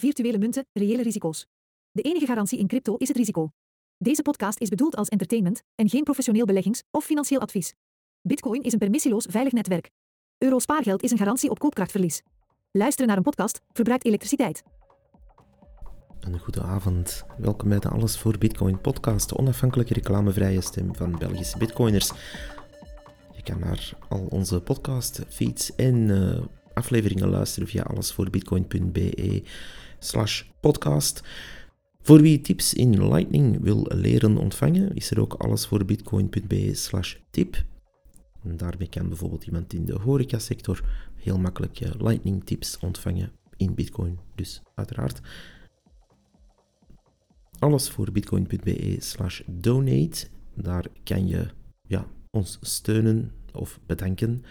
Virtuele munten, reële risico's. De enige garantie in crypto is het risico. Deze podcast is bedoeld als entertainment en geen professioneel beleggings- of financieel advies. Bitcoin is een permissieloos veilig netwerk. Euro spaargeld is een garantie op koopkrachtverlies. Luisteren naar een podcast verbruikt elektriciteit. Een goede avond. Welkom bij de Alles voor Bitcoin podcast, de onafhankelijke reclamevrije stem van Belgische bitcoiners. Je kan naar al onze podcast, feeds en uh, afleveringen luisteren via allesvoorbitcoin.be slash podcast. Voor wie tips in Lightning wil leren ontvangen, is er ook allesvoorbitcoin.be slash tip. En daarmee kan bijvoorbeeld iemand in de horecasector heel makkelijk Lightning tips ontvangen in Bitcoin. Dus uiteraard alles voor bitcoin.be slash donate. Daar kan je ja, ons steunen of bedanken.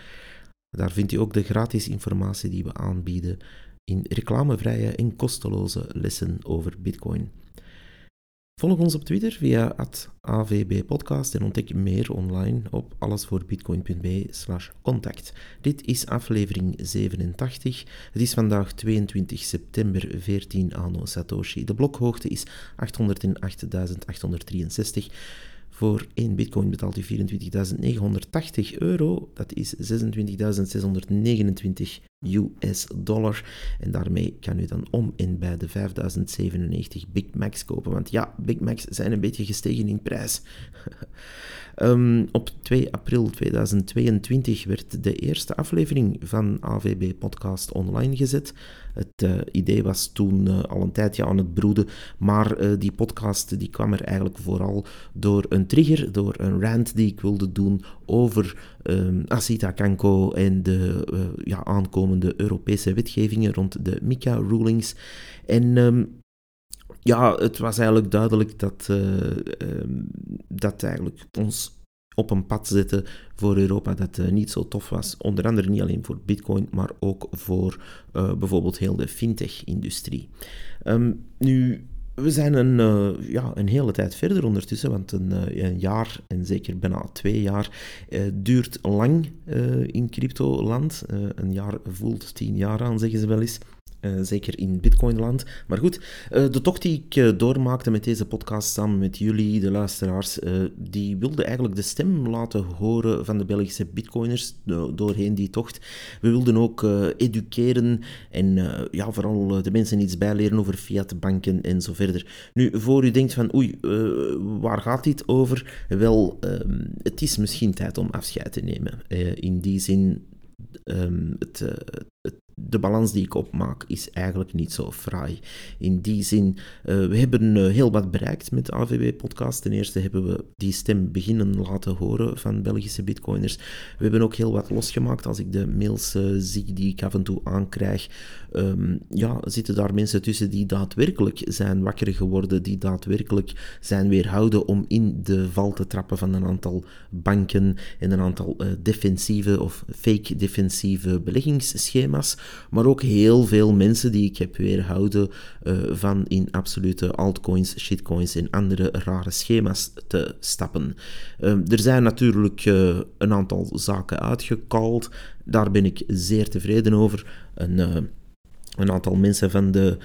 Daar vind je ook de gratis informatie die we aanbieden in reclamevrije en kosteloze lessen over bitcoin. Volg ons op Twitter via @avbpodcast en ontdek meer online op allesvoorbitcoin.be slash contact. Dit is aflevering 87. Het is vandaag 22 september 14 anno Satoshi. De blokhoogte is 808.863. Voor 1 bitcoin betaalt u 24.980 euro. Dat is 26.629 US dollar. En daarmee kan u dan om en bij de 5097 Big Macs kopen. Want ja, Big Macs zijn een beetje gestegen in prijs. um, op 2 april 2022 werd de eerste aflevering van AVB Podcast online gezet. Het uh, idee was toen uh, al een tijdje aan het broeden, maar uh, die podcast die kwam er eigenlijk vooral door een trigger, door een rant die ik wilde doen over um, Asita Kanko en de ja, aankomende Europese wetgevingen rond de MICA-rulings. En um, ja, het was eigenlijk duidelijk dat, um, dat eigenlijk ons op een pad zetten voor Europa dat uh, niet zo tof was. Onder andere niet alleen voor Bitcoin, maar ook voor uh, bijvoorbeeld heel de fintech-industrie. Um, nu, we zijn een, uh, ja, een hele tijd verder ondertussen, want een, een jaar en zeker bijna twee jaar duurt lang in cryptoland. een jaar voelt tien jaar aan, zeggen ze wel eens. Uh, zeker in Bitcoinland. Maar goed, uh, de tocht die ik uh, doormaakte met deze podcast samen met jullie, de luisteraars, die wilde eigenlijk de stem laten horen van de Belgische Bitcoiners doorheen die tocht. We wilden ook educeren en ja, vooral de mensen iets bijleren over fiatbanken en zo verder. Nu, voor u denkt van oei, waar gaat dit over? Wel, ehm, het is misschien tijd om afscheid te nemen. in die zin, um, het, het de balans die ik opmaak is eigenlijk niet zo fraai. In die zin, uh, we hebben uh, heel wat bereikt met de AVB-podcast. Ten eerste hebben we die stem beginnen laten horen van Belgische bitcoiners. We hebben ook heel wat losgemaakt. Als ik de mails uh, zie die ik af en toe aankrijg, um, ja, zitten daar mensen tussen die daadwerkelijk zijn wakker geworden, die daadwerkelijk zijn weerhouden om in de val te trappen van een aantal banken en een aantal defensieve of fake defensieve beleggingsschema's maar ook heel veel mensen die ik heb weerhouden uh, van in absolute altcoins, shitcoins en andere rare schema's te stappen. Uh, er zijn natuurlijk uh, een aantal zaken uitgekald. Daar ben ik zeer tevreden over. Een, een aantal mensen van de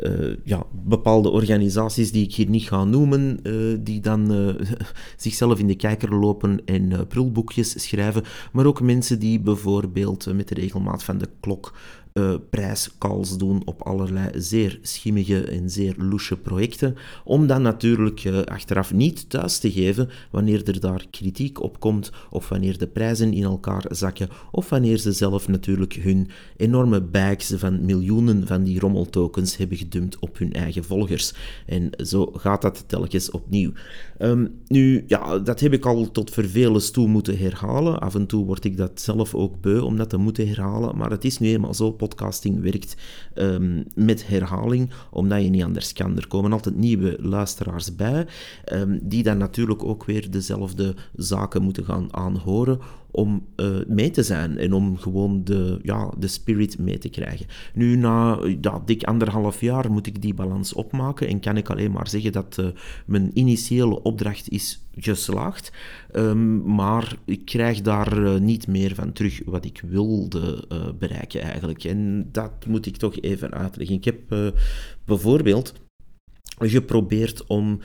uh, ja, bepaalde organisaties die ik hier niet ga noemen, uh, die dan uh, zichzelf in de kijker lopen en prulboekjes schrijven, maar ook mensen die bijvoorbeeld met de regelmaat van de klok uh, prijscalls doen op allerlei zeer schimmige en zeer loesje projecten, om dan natuurlijk achteraf niet thuis te geven wanneer er daar kritiek op komt, of wanneer de prijzen in elkaar zakken, of wanneer ze zelf natuurlijk hun enorme bags van miljoenen van die rommeltokens hebben gedumpt op hun eigen volgers. En zo gaat dat telkens opnieuw. Um, nu, ja, dat heb ik al tot vervelens toe moeten herhalen. Af en toe word ik dat zelf ook beu om dat te moeten herhalen, maar het is nu eenmaal zo podcasting werkt um, met herhaling, omdat je niet anders kan. Er komen altijd nieuwe luisteraars bij, um, die dan natuurlijk ook weer dezelfde zaken moeten gaan aanhoren, om uh, mee te zijn en om gewoon de, ja, de spirit mee te krijgen. Nu, na ja, dik anderhalf jaar moet ik die balans opmaken en kan ik alleen maar zeggen dat uh, mijn initiële opdracht is geslaagd. Um, maar ik krijg daar uh, niet meer van terug wat ik wilde bereiken eigenlijk. En dat moet ik toch even uitleggen. Ik heb bijvoorbeeld geprobeerd om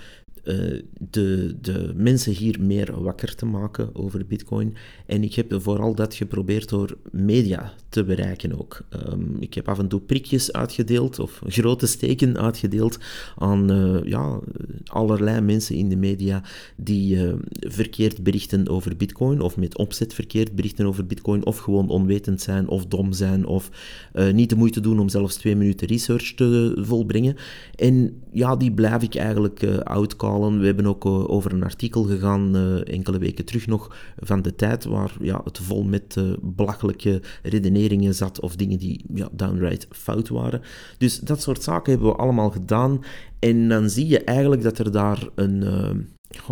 uh, de, de mensen hier meer wakker te maken over Bitcoin. En ik heb vooral dat geprobeerd door media te bereiken ook. Um, ik heb af en toe prikjes uitgedeeld of grote steken uitgedeeld aan uh, ja, allerlei mensen in de media die uh, verkeerd berichten over Bitcoin of met opzet verkeerd berichten over Bitcoin of gewoon onwetend zijn of dom zijn of niet de moeite doen om zelfs twee minuten research te volbrengen. En ja, die blijf ik eigenlijk outcallen we hebben ook eh, over een artikel gegaan, eh, enkele weken terug nog, van de tijd, waar ja, het vol met uh, belachelijke redeneringen zat of dingen die ja, downright fout waren. Dus dat soort zaken hebben we allemaal gedaan. En dan zie je eigenlijk dat er daar een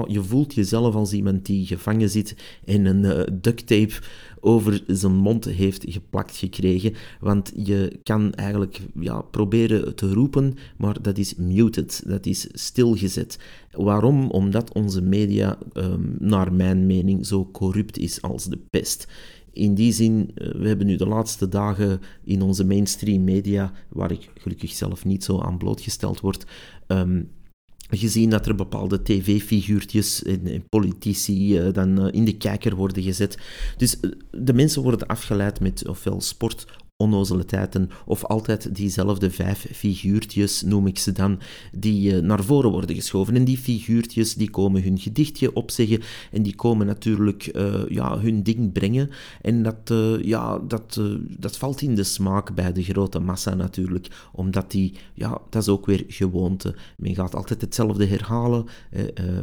je voelt jezelf als iemand die gevangen zit en een uh, duct tape over zijn mond heeft geplakt gekregen. Want je kan eigenlijk ja, proberen te roepen, maar dat is muted, dat is stilgezet. Waarom? Omdat onze media, um, naar mijn mening, zo corrupt is als de pest. In die zin, eh, we hebben nu de laatste dagen in onze mainstream media, waar ik gelukkig zelf niet zo aan blootgesteld word, um, gezien dat er bepaalde tv-figuurtjes en, politici uh, dan uh, in de kijker worden gezet. Dus uh, de mensen worden afgeleid met ofwel sport onnozeliteiten of altijd diezelfde vijf figuurtjes, noem ik ze dan, die uh, naar voren worden geschoven. En die figuurtjes die komen hun gedichtje opzeggen en die komen natuurlijk uh, ja, hun ding brengen. En dat, uh, ja, dat, dat valt in de smaak bij de grote massa natuurlijk, omdat die, ja, dat is ook weer gewoonte. Men gaat altijd hetzelfde herhalen.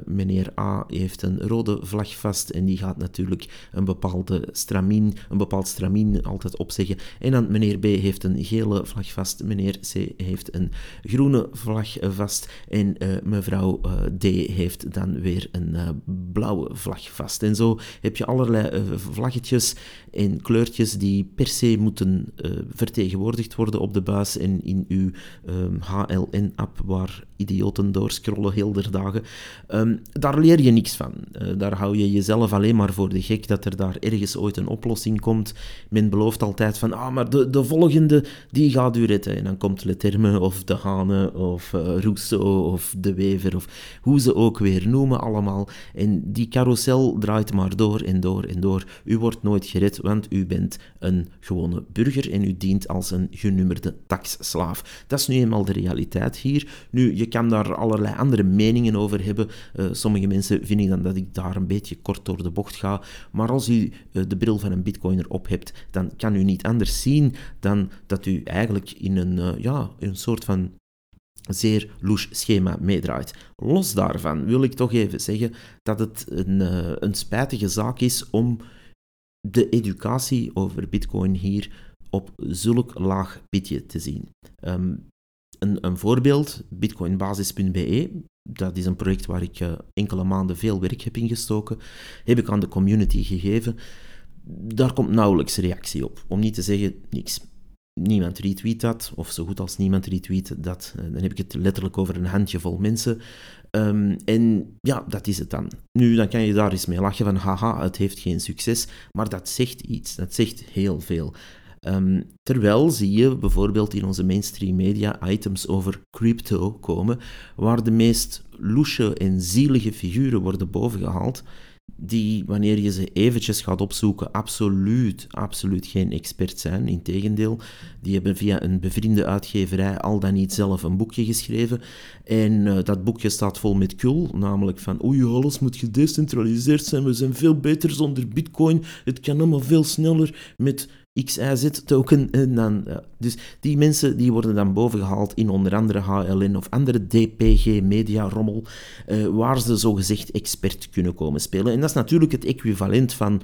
meneer A heeft een rode vlag vast en die gaat natuurlijk een bepaalde stramien, een bepaald stramien altijd opzeggen. En dan meneer B heeft een gele vlag vast, meneer C heeft een groene vlag vast en uh, mevrouw uh, D heeft dan weer een uh, blauwe vlag vast. En zo heb je allerlei vlaggetjes en kleurtjes die per se moeten vertegenwoordigd worden op de buis en in uw HLN-app waar idioten doorscrollen heel der dagen. Um, daar leer je niks van. daar hou je jezelf alleen maar voor de gek dat er daar ergens ooit een oplossing komt. Men belooft altijd van, ah, maar de de, volgende, die gaat u redden. En dan komt Leterme of De Hane of uh, Rousseau of De Wever of hoe ze ook weer noemen allemaal. En die carousel draait maar door en door en door. U wordt nooit gered, want u bent een gewone burger en u dient als een genummerde taxslaaf. Dat is nu eenmaal de realiteit hier. Nu, je kan daar allerlei andere meningen over hebben. Uh, sommige mensen vinden dan dat ik daar een beetje kort door de bocht ga. Maar als u uh, de bril van een bitcoiner op hebt, dan kan u niet anders zien dan dat u eigenlijk in een, uh, ja, een soort van zeer louche schema meedraait. Los daarvan wil ik toch even zeggen dat het een, een spijtige zaak is om de educatie over Bitcoin hier op zulk laag pitje te zien. Um, een, een, voorbeeld, bitcoinbasis.be, dat is een project waar ik uh, enkele maanden veel werk heb ingestoken, heb ik aan de community gegeven daar komt nauwelijks reactie op. Om niet te zeggen niks. Niemand retweet dat, of zo goed als niemand retweet dat. Eh, dan heb ik het letterlijk over een handjevol mensen. Um, en ja, dat is het dan. Nu, dan kan je daar eens mee lachen van haha, het heeft geen succes. Maar dat zegt iets, dat zegt heel veel. Um, terwijl zie je bijvoorbeeld in onze mainstream media items over crypto komen, waar de meest loesje en zielige figuren worden bovengehaald die, wanneer je ze eventjes gaat opzoeken, absoluut, absoluut geen expert zijn. Integendeel, die hebben via een bevriende uitgeverij al dan niet zelf een boekje geschreven. En uh, dat boekje staat vol met kul, namelijk van oei, alles moet gedecentraliseerd zijn, we zijn veel beter zonder bitcoin, het kan allemaal veel sneller met XIZ-token. En dan, dus die mensen die worden dan bovengehaald in onder andere HLN of andere DPG-media-rommel, uh, waar ze zogezegd expert kunnen komen spelen. En dat is natuurlijk het equivalent van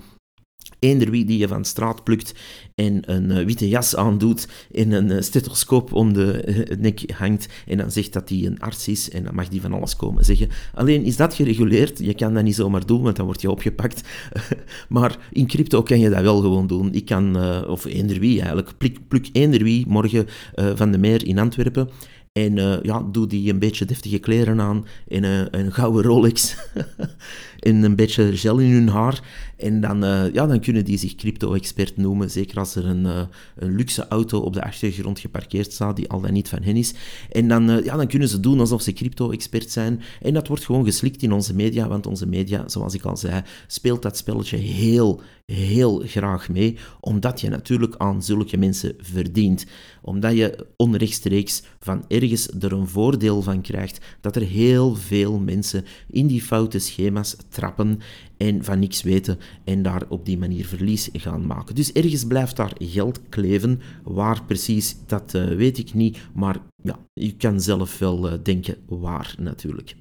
eender wie die je van straat plukt en een uh, witte jas aandoet en een uh, stethoscoop om de uh, nek hangt en dan zegt dat hij een arts is en dan mag die van alles komen zeggen. Alleen is dat gereguleerd, je kan dat niet zomaar doen, want dan word je opgepakt. maar in crypto kan je dat wel gewoon doen. Ik kan, of eender wie eigenlijk, pluk, pluk morgen van de meer in Antwerpen en uh, ja, doe die een beetje deftige kleren aan en uh, een gouden Rolex en een beetje gel in hun haar. En dan, uh, ja, dan kunnen die zich crypto-expert noemen, zeker als er een, een, luxe auto op de achtergrond geparkeerd staat, die al dan niet van hen is. En dan, ja, dan kunnen ze doen alsof ze crypto-expert zijn. En dat wordt gewoon geslikt in onze media, want onze media, zoals ik al zei, speelt dat spelletje heel, heel graag mee, omdat je natuurlijk aan zulke mensen verdient. Omdat je onrechtstreeks van ergens er een voordeel van krijgt dat er heel veel mensen in die foute schema's trappen en van niks weten en daar op die manier verlies gaan maken. Dus ergens blijft daar geld kleven. Waar precies, dat uh, weet ik niet, maar ja, je kan zelf wel uh, denken waar natuurlijk.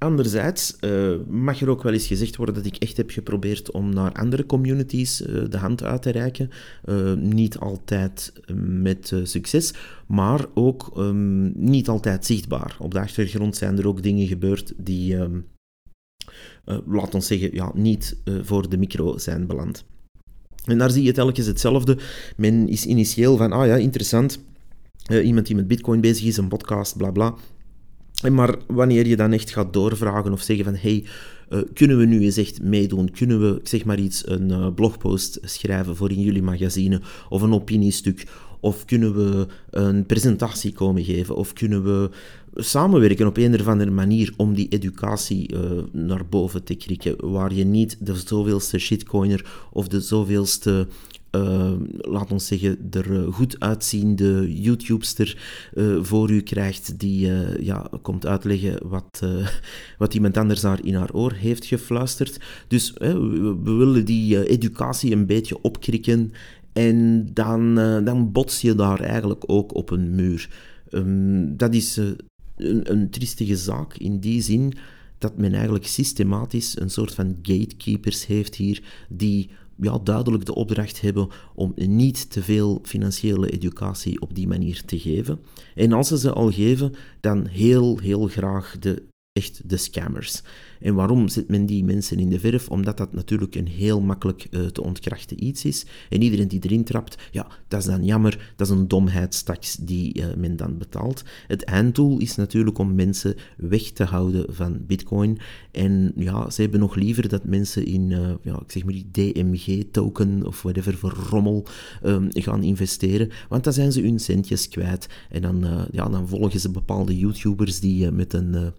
Anderzijds uh, mag er ook wel eens gezegd worden dat ik echt heb geprobeerd om naar andere communities uh, de hand uit te reiken. Uh, niet altijd met succes, maar ook um, niet altijd zichtbaar. Op de achtergrond zijn er ook dingen gebeurd die, um, laat ons zeggen, ja, niet voor de micro zijn beland. En daar zie je telkens hetzelfde. Men is initieel van, ah ja, interessant, iemand die met bitcoin bezig is, een podcast, bla bla. Maar wanneer je dan echt gaat doorvragen of zeggen van hey, uh, kunnen we nu eens echt meedoen? Kunnen we, zeg maar iets, een uh, blogpost schrijven voor in jullie magazine of een opiniestuk? Of kunnen we een presentatie komen geven? Of kunnen we samenwerken op een of andere manier om die educatie uh, naar boven te krikken? Waar je niet de zoveelste shitcoiner of de zoveelste uh, laat ons zeggen, er eh, goed uitziende YouTubester uh, voor u krijgt die ja, komt uitleggen wat, wat iemand anders daar in haar oor heeft gefluisterd. Dus we, we, willen die educatie een beetje opkrikken en dan, dan bots je daar eigenlijk ook op een muur. Um, dat is een, een triestige zaak in die zin dat men eigenlijk systematisch een soort van gatekeepers heeft hier die ja, duidelijk de opdracht hebben om niet te veel financiële educatie op die manier te geven. En als ze ze al geven, dan heel, heel graag de echt de scammers. En waarom zet men die mensen in de verf? Omdat dat natuurlijk een heel makkelijk uh, te ontkrachten iets is. En iedereen die erin trapt, ja, dat is dan jammer. Dat is een domheidstaks die uh, men dan betaalt. Het einddoel is natuurlijk om mensen weg te houden van bitcoin. En ja, ze hebben nog liever dat mensen in, uh, ja, ik zeg maar die DMG-token of whatever voor rommel um, gaan investeren. Want dan zijn ze hun centjes kwijt. En dan, ja, dan volgen ze bepaalde YouTubers die met een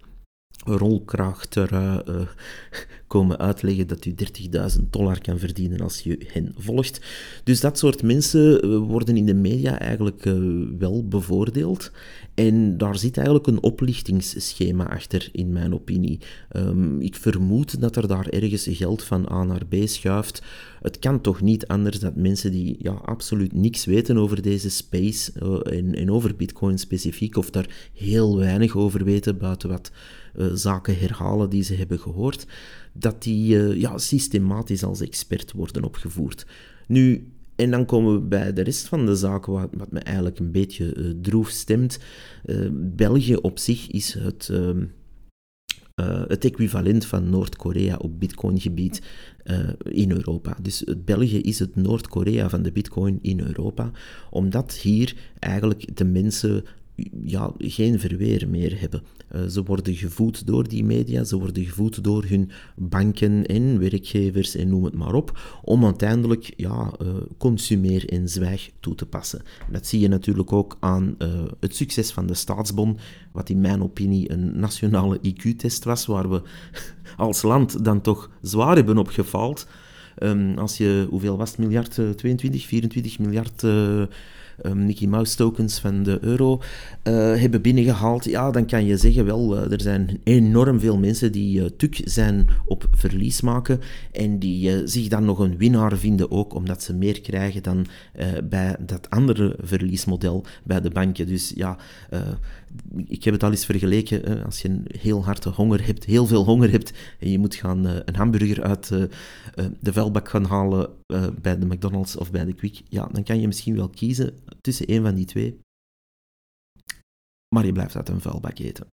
rolkracht er uh, komen uitleggen dat u 30.000 dollar kan verdienen als je hen volgt. Dus dat soort mensen eh, worden in de media eigenlijk wel bevoordeeld. En daar zit eigenlijk een oplichtingsschema achter, in mijn opinie. Um, ik vermoed dat er daar ergens geld van A naar B schuift. Het kan toch niet anders dat mensen die ja, absoluut niks weten over deze space en, en over Bitcoin specifiek, of daar heel weinig over weten buiten wat zaken herhalen die ze hebben gehoord, dat die uh, ja, systematisch als expert worden opgevoerd. Nu, en dan komen we bij de rest van de zaken, wat, wat me eigenlijk een beetje uh, droef stemt. België op zich is het, ehm, het equivalent van Noord-Korea op bitcoingebied in Europa. Dus België is het Noord-Korea van de bitcoin in Europa, omdat hier eigenlijk de mensen ja, geen verweer meer hebben. Uh, ze worden gevoed door die media, ze worden gevoed door hun banken en werkgevers en noem het maar op, om uiteindelijk ja, uh, consumeer en zwijg toe te passen. Dat zie je natuurlijk ook aan uh, het succes van de staatsbon, wat in mijn opinie een nationale IQ-test was, waar we als land dan toch zwaar hebben opgefaald. Um, als je, hoeveel was het, miljard, 22, 24 miljard um, Mickey Mouse tokens van de euro uh, hebben binnengehaald, ja, dan kan je zeggen, wel, uh, er zijn enorm veel mensen die uh, tuk zijn op verlies maken en die zich dan nog een winnaar vinden ook, omdat ze meer krijgen dan bij dat andere verliesmodel bij de banken. Dus ja, ik heb het al eens vergeleken, als je een heel harde honger hebt, heel veel honger hebt, en je moet gaan een hamburger uit de vuilbak gaan halen eh, bij de McDonald's of bij de Quick, ja, dan kan je misschien wel kiezen tussen een van die twee. Maar je blijft uit een vuilbak eten.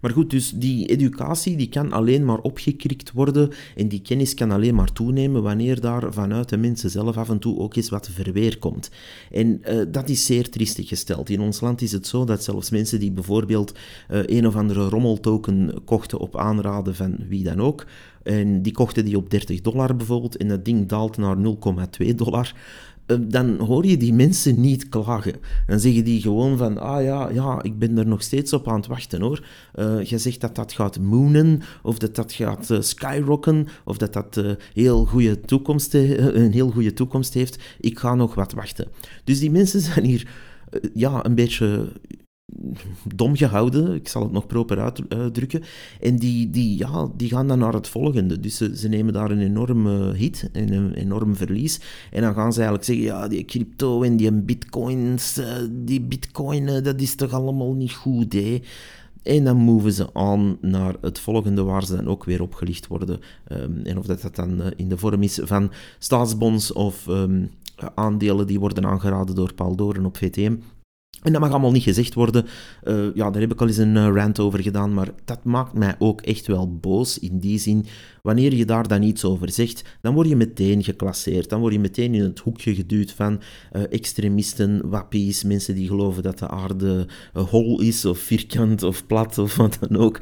Maar goed, dus die educatie die kan alleen maar opgekrikt worden en die kennis kan alleen maar toenemen wanneer daar vanuit de mensen zelf af en toe ook eens wat verweer komt. En uh, dat is zeer triestig gesteld. In ons land is het zo dat zelfs mensen die bijvoorbeeld uh, een of andere rommeltoken kochten op aanraden van wie dan ook, en die kochten die op 30 dollar bijvoorbeeld en dat ding daalt naar 0,2 dollar, dan hoor je die mensen niet klagen. Dan zeggen die gewoon van, ah ja, ja, ik ben er nog steeds op aan het wachten hoor. Uh, je zegt dat dat gaat moonen, of dat dat gaat uh, of dat dat heel goede toekomst, een heel goede toekomst heeft. Ik ga nog wat wachten. Dus die mensen zijn hier ja, een beetje dom gehouden, ik zal het nog proper uitdrukken. En die, die, ja, die gaan dan naar het volgende. Dus ze, nemen daar een enorme hit, een enorm verlies. En dan gaan ze eigenlijk zeggen, ja, die crypto en die bitcoins, eh, die bitcoin, eh, dat is toch allemaal niet goed, hè? En dan moven ze aan naar het volgende, waar ze dan ook weer opgelicht worden. Um, en of dat, dat dan eh, in de vorm is van staatsbonds of um, aandelen die worden aangeraden door Paul Doren op VTM. En dat mag allemaal niet gezegd worden. Uh, ja, daar heb ik al eens een uh, rant over gedaan, maar dat maakt mij ook echt wel boos in die zin. Wanneer je daar dan iets over zegt, dan word je meteen geclasseerd. Dan word je meteen in het hoekje geduwd van uh, extremisten, wappies, mensen die geloven dat de aarde hol is of vierkant of plat of wat dan ook.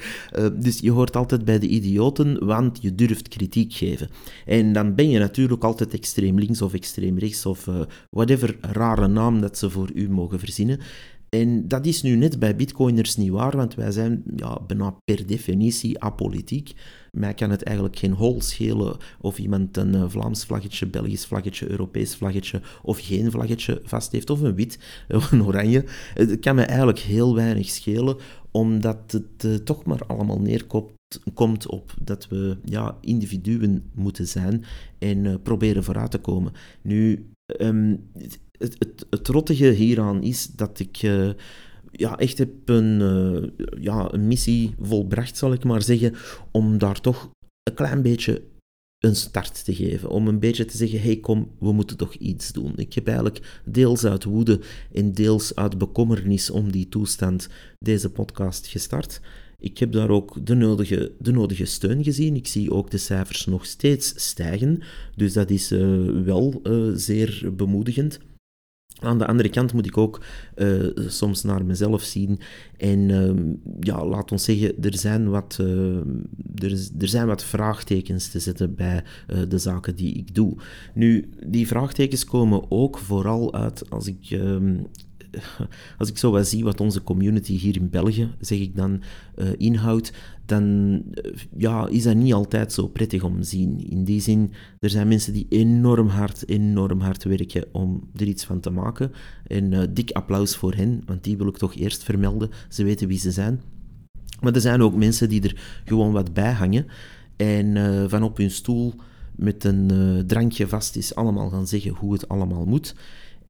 dus je hoort altijd bij de idioten, want je durft kritiek geven. En dan ben je natuurlijk altijd extreem links of extreem rechts of whatever rare naam dat ze voor u mogen verzinnen. En dat is nu net bij bitcoiners niet waar, want wij zijn ja, bijna per definitie apolitiek. Mij kan het eigenlijk geen hol schelen of iemand een eh, Vlaams vlaggetje, Belgisch vlaggetje, Europees vlaggetje of geen vlaggetje vast heeft, of een wit of een oranje. Het kan me eigenlijk heel weinig schelen, omdat het uh, toch maar allemaal neerkomt komt op dat we ja, individuen moeten zijn en uh, proberen vooruit te komen. Nu, um, het, het, rottige hieraan is dat ik uh, ja, echt heb een, uh, ja, een missie volbracht, zal ik maar zeggen, om daar toch een klein beetje een start te geven. Om een beetje te zeggen, hey kom, we moeten toch iets doen. Ik heb eigenlijk deels uit woede en deels uit bekommernis om die toestand deze podcast gestart. Ik heb daar ook de nodige, de nodige steun gezien. Ik zie ook de cijfers nog steeds stijgen. Dus dat is uh, wel zeer bemoedigend. Aan de andere kant moet ik ook uh, soms naar mezelf zien. En uh, ja, laat ons zeggen, er zijn wat, uh, er, er, zijn wat vraagtekens te zetten bij de zaken die ik doe. Nu, die vraagtekens komen ook vooral uit als ik ehm, als ik zo wat zie wat onze community hier in België, zeg ik dan, uh, inhoudt, dan uh, ja, is dat niet altijd zo prettig om te zien. In die zin, er zijn mensen die enorm hard, enorm hard werken om er iets van te maken. En uh, dik applaus voor hen, want die wil ik toch eerst vermelden. Ze weten wie ze zijn. Maar er zijn ook mensen die er gewoon wat bij hangen en van op hun stoel met een drankje vast is allemaal gaan zeggen hoe het allemaal moet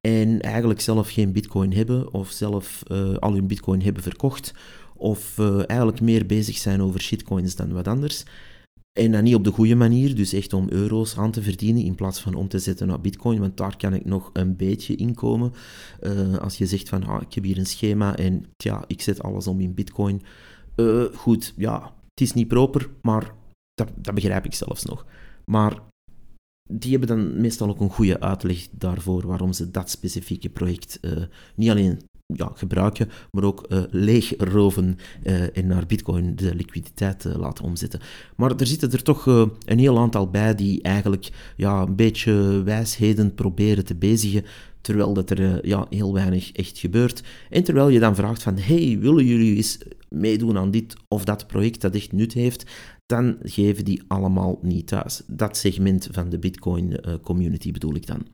en eigenlijk zelf geen bitcoin hebben of zelf uh, al hun bitcoin hebben verkocht of uh, eigenlijk meer bezig zijn over shitcoins dan wat anders. En dan niet op de goede manier, dus echt om euro's aan te verdienen in plaats van om te zetten naar bitcoin, want daar kan ik nog een beetje inkomen. Uh, als je zegt van, ah, ik heb hier een schema en tja, ik zet alles om in bitcoin. goed, ja, het is niet proper, maar dat, dat begrijp ik zelfs nog. Maar die hebben dan meestal ook een goede uitleg daarvoor waarom ze dat specifieke project uh, niet alleen ja, gebruiken, maar ook uh, leegroven uh, en naar bitcoin de liquiditeit laten omzetten. Maar er zitten er toch een heel aantal bij die eigenlijk ja, een beetje wijsheden proberen te bezigen, terwijl dat er ja, heel weinig echt gebeurt. En terwijl je dan vraagt van, hey, willen jullie eens meedoen aan dit of dat project dat echt nut heeft, dan geven die allemaal niet thuis. Dat segment van de Bitcoin uh, community bedoel ik dan.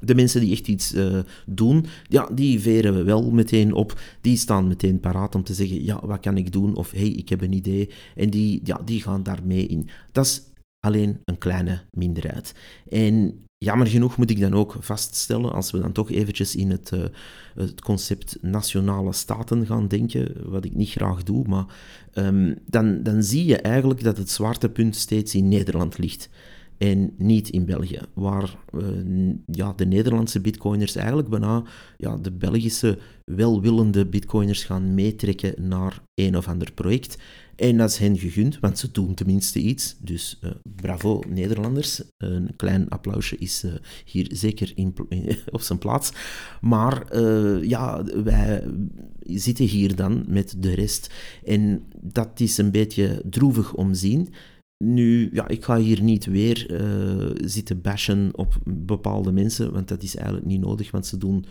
De mensen die echt iets uh, doen, ja, die veren we wel meteen op. Die staan meteen paraat om te zeggen, ja, wat kan ik doen? Of, hey, ik heb een idee. En die, ja, die gaan daarmee in. Dat is alleen een kleine minderheid. En jammer genoeg moet ik dan ook vaststellen, als we dan toch eventjes in het, uh, het concept nationale staten gaan denken, wat ik niet graag doe, maar um, dan, dan zie je eigenlijk dat het zwaartepunt steeds in Nederland ligt. En niet in België. Waar ja, de Nederlandse bitcoiners eigenlijk bijna ja, de Belgische welwillende bitcoiners gaan meetrekken naar een of ander project. En dat is hen gegund, want ze doen tenminste iets. Dus uh, bravo Nederlanders. Een klein applausje is uh, hier zeker in, op zijn plaats. Maar ja, wij zitten hier dan met de rest. En dat is een beetje droevig om zien. Nu, ja, ik ga hier niet weer zitten bashen op bepaalde mensen, want dat is eigenlijk niet nodig, want ze doen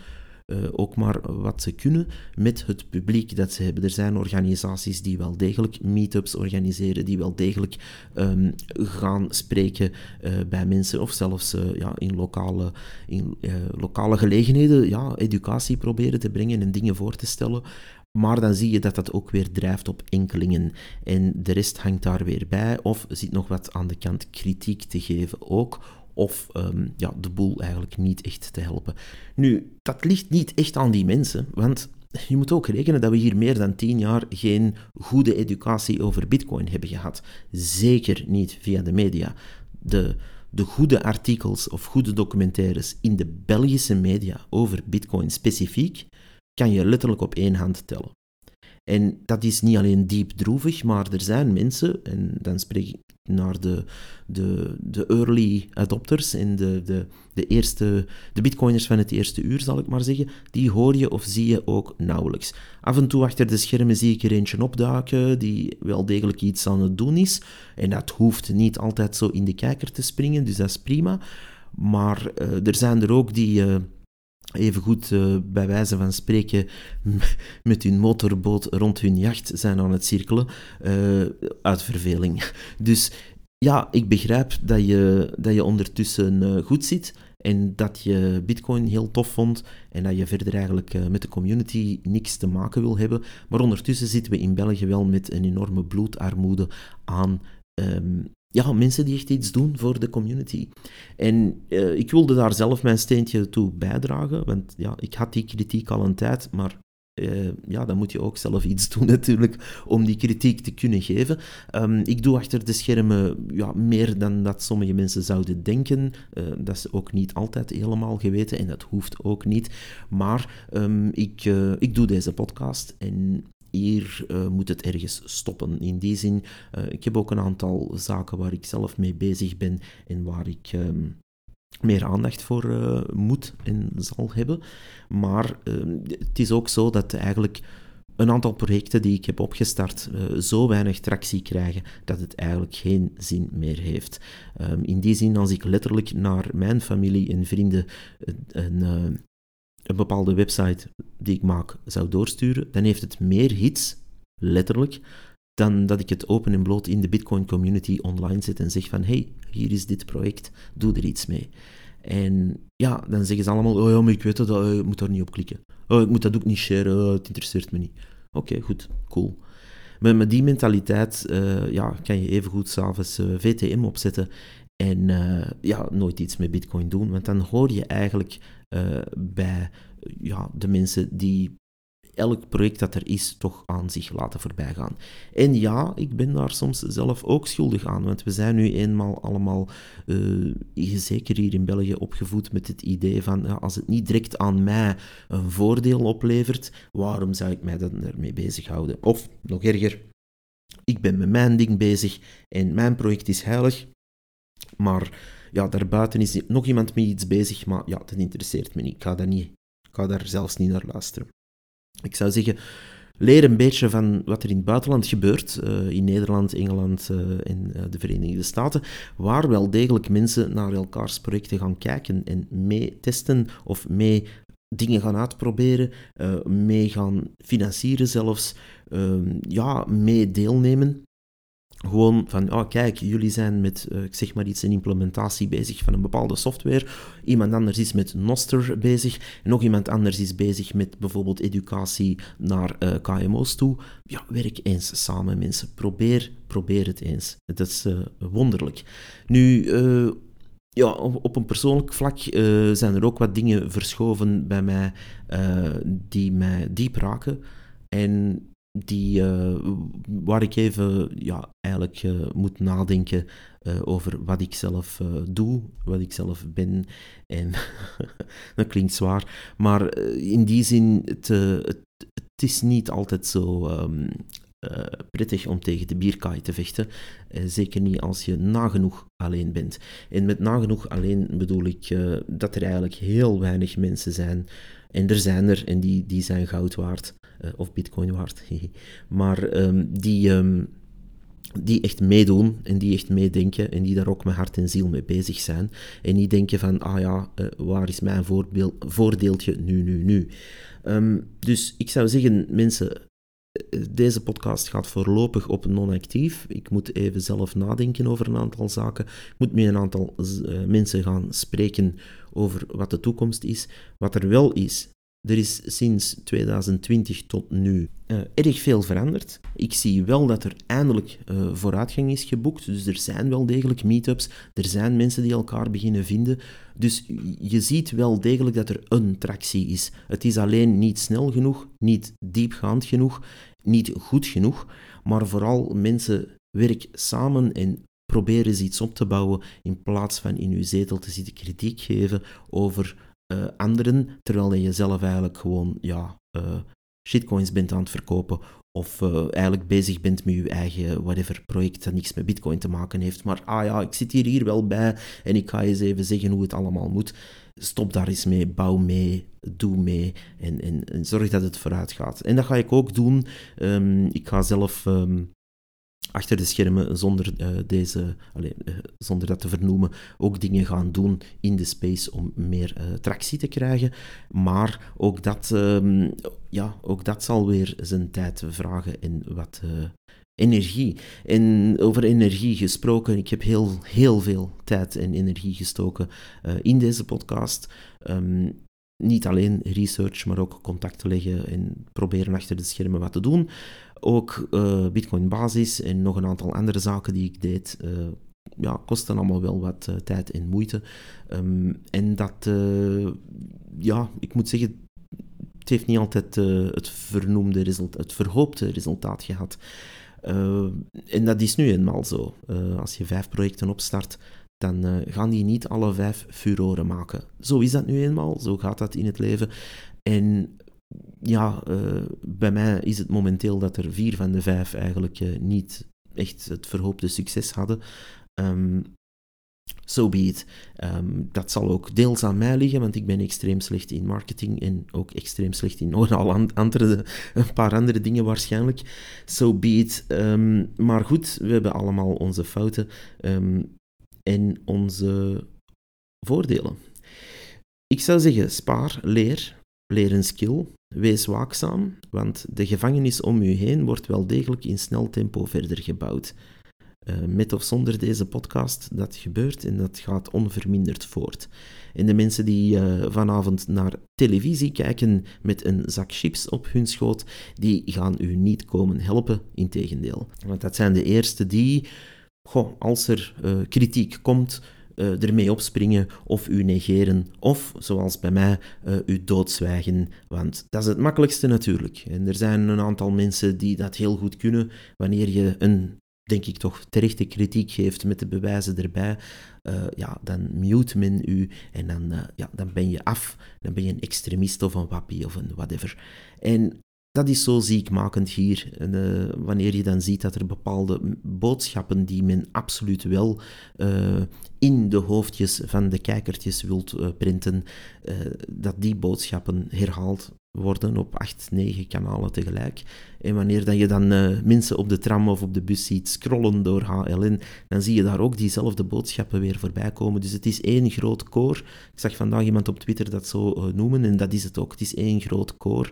uh, ook maar wat ze kunnen met het publiek dat ze hebben. Er zijn organisaties die wel degelijk meetups organiseren, die wel degelijk um, gaan spreken uh, bij mensen of zelfs ja, in, lokale, in lokale gelegenheden ja, educatie proberen te brengen en dingen voor te stellen. Maar dan zie je dat dat ook weer drijft op enkelingen. En de rest hangt daar weer bij. Of zit nog wat aan de kant kritiek te geven ook of um, ja, de boel eigenlijk niet echt te helpen. Nu, dat ligt niet echt aan die mensen, want je moet ook rekenen dat we hier meer dan tien jaar geen goede educatie over Bitcoin hebben gehad. Zeker niet via de media. De, de goede artikels of goede documentaires in de Belgische media over Bitcoin specifiek kan je letterlijk op één hand tellen. En dat is niet alleen diep droevig, maar er zijn mensen, en dan spreek ik naar de, de, de early adopters en de, de, de, eerste, de bitcoiners van het eerste uur, zal ik maar zeggen, die hoor je of zie je ook nauwelijks. Af en toe achter de schermen zie ik er eentje opduiken die wel degelijk iets aan het doen is. En dat hoeft niet altijd zo in de kijker te springen, dus dat is prima. Maar uh, er zijn er ook die... Uh, even goed uh, bij wijze van spreken met hun motorboot rond hun jacht zijn aan het cirkelen uh, uit verveling. Dus ja, ik begrijp dat je, dat je ondertussen uh, goed zit en dat je Bitcoin heel tof vond en dat je verder eigenlijk met de community niks te maken wil hebben. Maar ondertussen zitten we in België wel met een enorme bloedarmoede aan um, ja, mensen die echt iets doen voor de community. En uh, ik wilde daar zelf mijn steentje toe bijdragen, want ja, ik had die kritiek al een tijd, maar uh, ja, dan moet je ook zelf iets doen natuurlijk om die kritiek te kunnen geven. Um, ik doe achter de schermen ja, meer dan dat sommige mensen zouden denken. Uh, dat is ook niet altijd helemaal geweten en dat hoeft ook niet. Maar um, ik, ik doe deze podcast en hier uh, moet het ergens stoppen. In die zin, uh, ik heb ook een aantal zaken waar ik zelf mee bezig ben en waar ik um, meer aandacht voor uh, moet en zal hebben. Maar ehm, het is ook zo dat eigenlijk een aantal projecten die ik heb opgestart zo weinig tractie krijgen dat het eigenlijk geen zin meer heeft. Um, in die zin, als ik letterlijk naar mijn familie en vrienden een, een bepaalde website die ik maak zou doorsturen, dan heeft het meer hits, letterlijk, dan dat ik het open en bloot in de Bitcoin community online zet en zeg van hey, hier is dit project, doe er iets mee. En ja, dan zeggen ze allemaal, oh ja, maar ik weet dat, oh, ik moet daar niet op klikken. Oh, ik moet dat ook niet sharen, oh, het interesseert me niet. Oké, goed, cool. Maar met die mentaliteit uh, ja, kan je evengoed s'avonds uh, VTM opzetten en ja, nooit iets met Bitcoin doen, want dan hoor je eigenlijk uh, bij ja, de mensen die elk project dat er is toch aan zich laten voorbijgaan. En ja, ik ben daar soms zelf ook schuldig aan, want we zijn nu eenmaal allemaal, uh, zeker hier in België, opgevoed met het idee van als het niet direct aan mij een voordeel oplevert, waarom zou ik mij dan ermee bezighouden? Of nog erger, ik ben met mijn ding bezig en mijn project is heilig, maar ja, daarbuiten is nog iemand met iets bezig, maar ja, dat interesseert me niet. Ik ga, daar niet, ga daar zelfs niet naar luisteren. Ik zou zeggen, leer een beetje van wat er in het buitenland gebeurt, uh, in Nederland, Engeland uh, en uh, de Verenigde Staten, waar wel degelijk mensen naar elkaars projecten gaan kijken en mee testen of mee dingen gaan uitproberen, mee gaan financieren zelfs, ja, mee deelnemen. Gewoon van, oh kijk, jullie zijn met, uh, ik zeg maar iets, een implementatie bezig van een bepaalde software. Iemand anders is met Noster bezig. En nog iemand anders is bezig met bijvoorbeeld educatie naar eh, KMO's toe. Ja, werk eens samen, mensen. Probeer, probeer het eens. Dat is uh, wonderlijk. Nu, ja, op, een persoonlijk vlak zijn er ook wat dingen verschoven bij mij die mij diep raken. En die, waar ik even ja, eigenlijk moet nadenken over wat ik zelf doe, wat ik zelf ben. En dat klinkt zwaar, maar in die zin, het, het, is niet altijd zo uh, prettig om tegen de bierkaai te vechten. Uh, zeker niet als je nagenoeg alleen bent. En met nagenoeg alleen bedoel ik uh, dat er eigenlijk heel weinig mensen zijn. En er zijn er, en die, die zijn goud waard, of bitcoin waard. maar um, die, um, die echt meedoen en die echt meedenken en die daar ook met hart en ziel mee bezig zijn. En niet denken van, ah ja, waar is mijn voordeeltje nu, nu, nu. Um, dus ik zou zeggen, mensen, deze podcast gaat voorlopig op non-actief. Ik moet even zelf nadenken over een aantal zaken. Ik moet met een aantal mensen gaan spreken over wat de toekomst is. Wat er wel is, er is sinds 2020 tot nu uh, erg veel veranderd. Ik zie wel dat er eindelijk uh, vooruitgang is geboekt. Dus er zijn wel degelijk meetups. Er zijn mensen die elkaar beginnen vinden. Dus je ziet wel degelijk dat er een tractie is. Het is alleen niet snel genoeg, niet diepgaand genoeg, niet goed genoeg. Maar vooral mensen werken samen en proberen eens iets op te bouwen in plaats van in uw zetel te zitten kritiek geven over uh, anderen, terwijl je zelf eigenlijk gewoon ja, uh, shitcoins bent aan het verkopen of uh, eigenlijk bezig bent met je eigen whatever project dat niks met bitcoin te maken heeft. Maar ah ja, ik zit hier, hier wel bij en ik ga eens even zeggen hoe het allemaal moet. Stop daar eens mee, bouw mee, doe mee en, en, en zorg dat het vooruit gaat. En dat ga ik ook doen. Um, ik ga zelf um, achter de schermen, zonder, uh, deze, allez, uh, zonder dat te vernoemen, ook dingen gaan doen in de space om meer uh, tractie te krijgen. Maar ook dat, um, ja, ook dat zal weer zijn tijd vragen en wat energie. En over energie gesproken, ik heb heel, heel veel tijd en energie gestoken in deze podcast. Um, niet alleen research, maar ook contacten leggen en proberen achter de schermen wat te doen. Ook uh, Bitcoin Basis en nog een aantal andere zaken die ik deed, uh, ja, kosten allemaal wel wat uh, tijd en moeite. Um, en dat, ja, ik moet zeggen, het heeft niet altijd het vernoemde resultaat, het verhoopte resultaat gehad. en dat is nu eenmaal zo. als je vijf projecten opstart, dan gaan die niet alle vijf furoren maken. Zo is dat nu eenmaal, zo gaat dat in het leven. En ja, uh, bij mij is het momenteel dat er vier van de vijf eigenlijk uh, niet echt het verhoopte succes hadden. Um, so be it. Um, dat zal ook deels aan mij liggen, want ik ben extreem slecht in marketing en ook extreem slecht in nog al andere, een paar andere dingen waarschijnlijk. So be it. Um, maar goed, we hebben allemaal onze fouten en onze voordelen. Ik zou zeggen, spaar, leer, leer een skill, wees waakzaam, want de gevangenis om u heen wordt wel degelijk in snel tempo verder gebouwd. Uh, met of zonder deze podcast, dat gebeurt en dat gaat onverminderd voort. En de mensen die uh, vanavond naar televisie kijken met een zak chips op hun schoot, die gaan u niet komen helpen, integendeel. Want dat zijn de eerste die goh, als er uh, kritiek komt, uh, ermee opspringen of u negeren, of zoals bij mij, uh, u doodzwijgen. Want dat is het makkelijkste natuurlijk. En er zijn een aantal mensen die dat heel goed kunnen. Wanneer je een, denk ik toch, terechte kritiek geeft met de bewijzen erbij, uh, ja, dan mute men u en dan, ja, dan ben je af. Dan ben je een extremist of een wappie of een whatever. En dat is zo ziekmakend hier. En, uh, wanneer je dan ziet dat er bepaalde boodschappen die men absoluut wel uh, in de hoofdjes van de kijkertjes wilt uh, printen, dat die boodschappen herhaald worden op acht, negen kanalen tegelijk. En wanneer dat je dan uh, mensen op de tram of op de bus ziet scrollen door HLN, dan zie je daar ook diezelfde boodschappen weer voorbij komen. Dus het is één groot koor. Ik zag vandaag iemand op Twitter dat zo uh, noemen en dat is het ook. Het is één groot koor.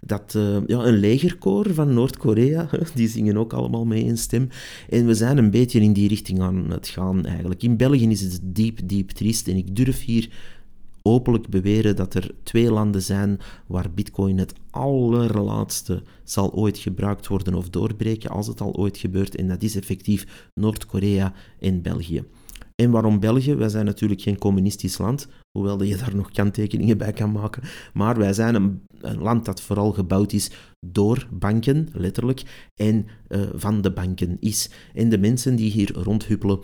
Dat, uh, ja, een legerkoor van Noord-Korea, die zingen ook allemaal mee in stem. En we zijn een beetje in die richting aan het gaan eigenlijk. In België is het diep, diep triest en ik durf hier openlijk beweren dat er twee landen zijn waar Bitcoin het allerlaatste zal ooit gebruikt worden of doorbreken, als het al ooit gebeurt, en dat is effectief Noord-Korea en België. En waarom België? Wij zijn natuurlijk geen communistisch land, hoewel je daar nog kanttekeningen bij kan maken. Maar wij zijn een, een land dat vooral gebouwd is door banken, letterlijk, en uh, van de banken is. En de mensen die hier rondhuppelen,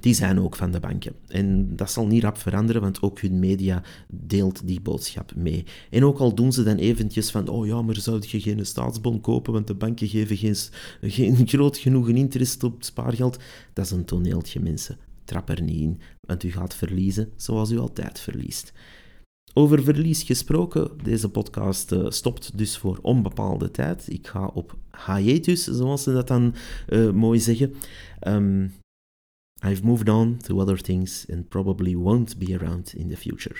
die zijn ook van de banken. En dat zal niet rap veranderen, want ook hun media deelt die boodschap mee. En ook al doen ze dan eventjes van, oh ja, maar zou je geen staatsbon kopen, want de banken geven geen, geen groot genoeg interest op spaargeld. Dat is een toneeltje, mensen. Trap er niet in, want u gaat verliezen zoals u altijd verliest. Over verlies gesproken, deze podcast uh, stopt dus voor onbepaalde tijd. Ik ga op hiatus, zoals ze dat dan uh, mooi zeggen. Um, I've moved on to other things and probably won't be around in the future.